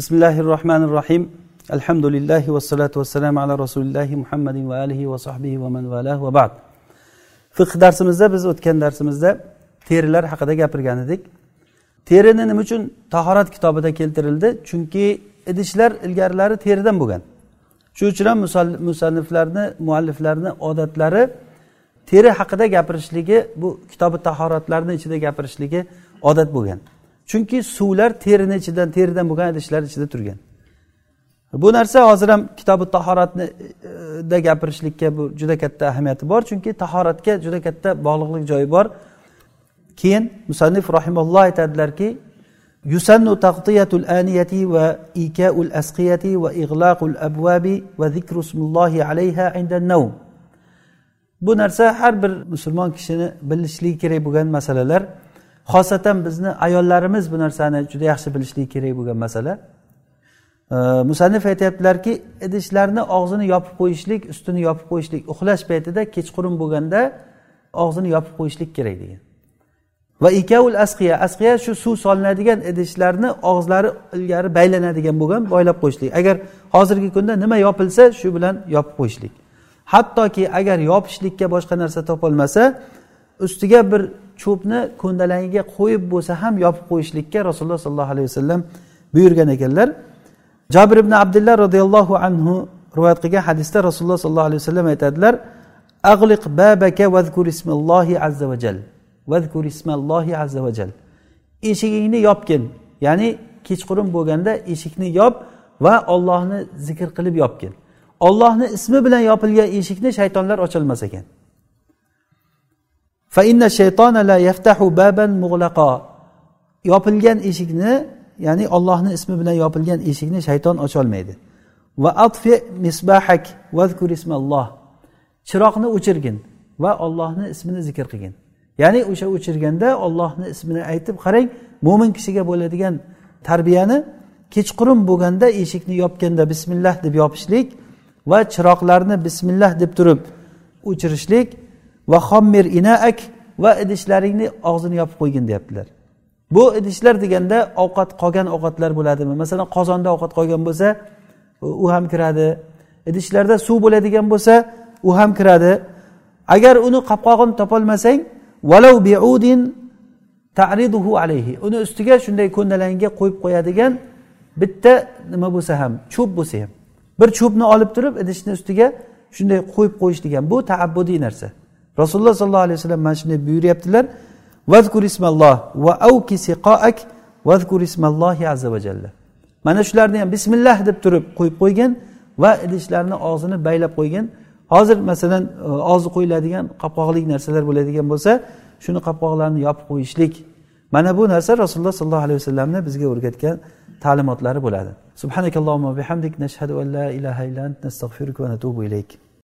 bismillahi rohmanir rohim alhamdulillahi vassalotu vassalamu ala rasulillahi muhammadin va alihi va sahbihi va man vala va ba'd. Fiq darsimizda biz o'tgan darsimizda terilar haqida gapirgan edik. Terini nima uchun tahorat kitobida keltirildi? Chunki idishlar ilgarilari teridan bo'lgan. Shuning uchun ham musanniflarni mualliflarni odatlari teri haqida gapirishligi bu kitobi tahoratlarni ichida gapirishligi odat bo'lgan. Chunki suvlar terini ichidan teridan bo'lgan idishlar ichida turgan. Bu narsa hozir ham kitobi tahoratnida e, gapirishlikka bu juda katta ahamiyati bor. Chunki tahoratga juda katta bog'liqlik joyi bor. Keyin musannif rahimalloh aytadilarki yusannu taqtiyatul aniyati va ikaul asqiyati va ig'loqul abvabi va zikru ismullohi alayha inda nawm bu narsa har bir musulmon kishini bilishligi kerak bo'lgan masalalar. Xosatan bizni ayollarimiz bu narsani juda yaxshi bilishligi kerak bo'lgan masala. Musannif aytyaptilarki idishlarni og'zini yopib qo'yishlik ustini yopib qo'yishlik uxlash paytida kechqurun bo'lganda og'zini yopib qo'yishlik kerak degan. Va ikavul asqiya asqiya shu suv solinadigan idishlarni og'izlari ilgari baylanadigan bo'lgan boylab qo'yishlik. Agar hozirgi kunda nima yopilsa shu bilan yopib qo'yishlik. Hattoki agar yopishlikka boshqa narsa topolmasa ustiga bir cho'pni ko'ndalangiga qo'yib bo'lsa ham yopib qo'yishlikka rasululloh sollallohu alayhi vasallam buyurgan ekanlar. Jabir ibn abdulloh roziyallohu anhu rivoyat qilgan hadisda rasululloh sollallohu alayhi vasallam aytadilar ag'liq babaka vazkur ismillohi azza vajal vazkur ismallohi azza vajal eshigingni yopgin. Ya'ni kechqurun bo'lganda eshikni yop va ollohni zikr qilib yopgin. Ollohni ismi bilan yopilgan eshikni shaytonlar ocholmas ekan. Yopilgan eshikni ya'ni ollohni ismi bilan yopilgan eshikni shayton ocholmaydi. Va atfi misbahak vazkur ismalloh chiroqni o'chirgin va ollohni ismini zikr qilgin. Ya'ni o'sha o'chirganda ollohni ismini aytib qarang mo'min kishiga bo'ladigan tarbiyani kechqurun bo'lganda eshikni yopganda bismillah deb yopishlik va chiroqlarni bismillah deb turib o'chirishlik va xommir inaak va idishlaringni og'zini yopib qo'ygin deyaptilar. Bu idishlar deganda ovqat qolgan ovqatlar bo'ladimi? Masalan qozonda ovqat qolgan bo'lsa u ham kiradi. Idishlarda suv bo'ladigan bo'lsa u ham kiradi. Agar uni qopqog'ini topolmasang valov biudin tariduhu alayhi. Uni ustiga shunday ko'ndalangga qo'yib qo'yadigan bitta nima bo'lsa ham cho'p bo'lsa ham. Bir cho'pni olib turib idishni ustiga shunday qo'yib qo'yish degan. Bu taabbudiy narsa. Rasululloh sollallohu alayhi vasallam mana shunday buyuryaptilar. Vazkur ismalloh va avki siqoak vazkur ismallohi azza va jalla. Mana shularni ham bismillah deb turib qo'yib qo'ygin va idishlarni og'zini baylab qo'ygin hozir masalan e, og'zi qo'yiladigan qopqoqlik narsalar bo'ladigan bo'lsa shuni qopqoqlarni yopib qo'yishlik. Mana bu narsa rasululloh sollallohu alayhi vasallamni bizga o'rgatgan ta'limotlari bo'ladi. Subhanakallohumma bihamdik nashhadu an la ilaha illa ant nastag'firuka va natubu ilayk.